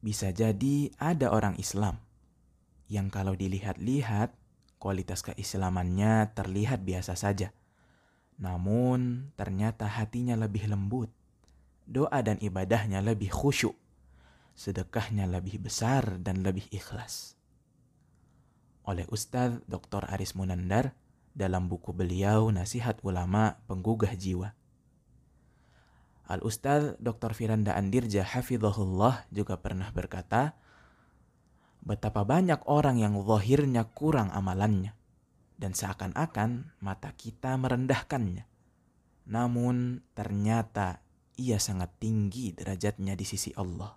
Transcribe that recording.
bisa jadi ada orang Islam yang kalau dilihat-lihat kualitas keislamannya terlihat biasa saja. Namun ternyata hatinya lebih lembut. Doa dan ibadahnya lebih khusyuk. Sedekahnya lebih besar dan lebih ikhlas. Oleh Ustadz Dr. Aris Munandar dalam buku beliau Nasihat Ulama Penggugah Jiwa. Al-Ustadz Dr. Firanda Andirja Hafizahullah juga pernah berkata, betapa banyak orang yang zahirnya kurang amalannya dan seakan-akan mata kita merendahkannya. Namun ternyata ia sangat tinggi derajatnya di sisi Allah.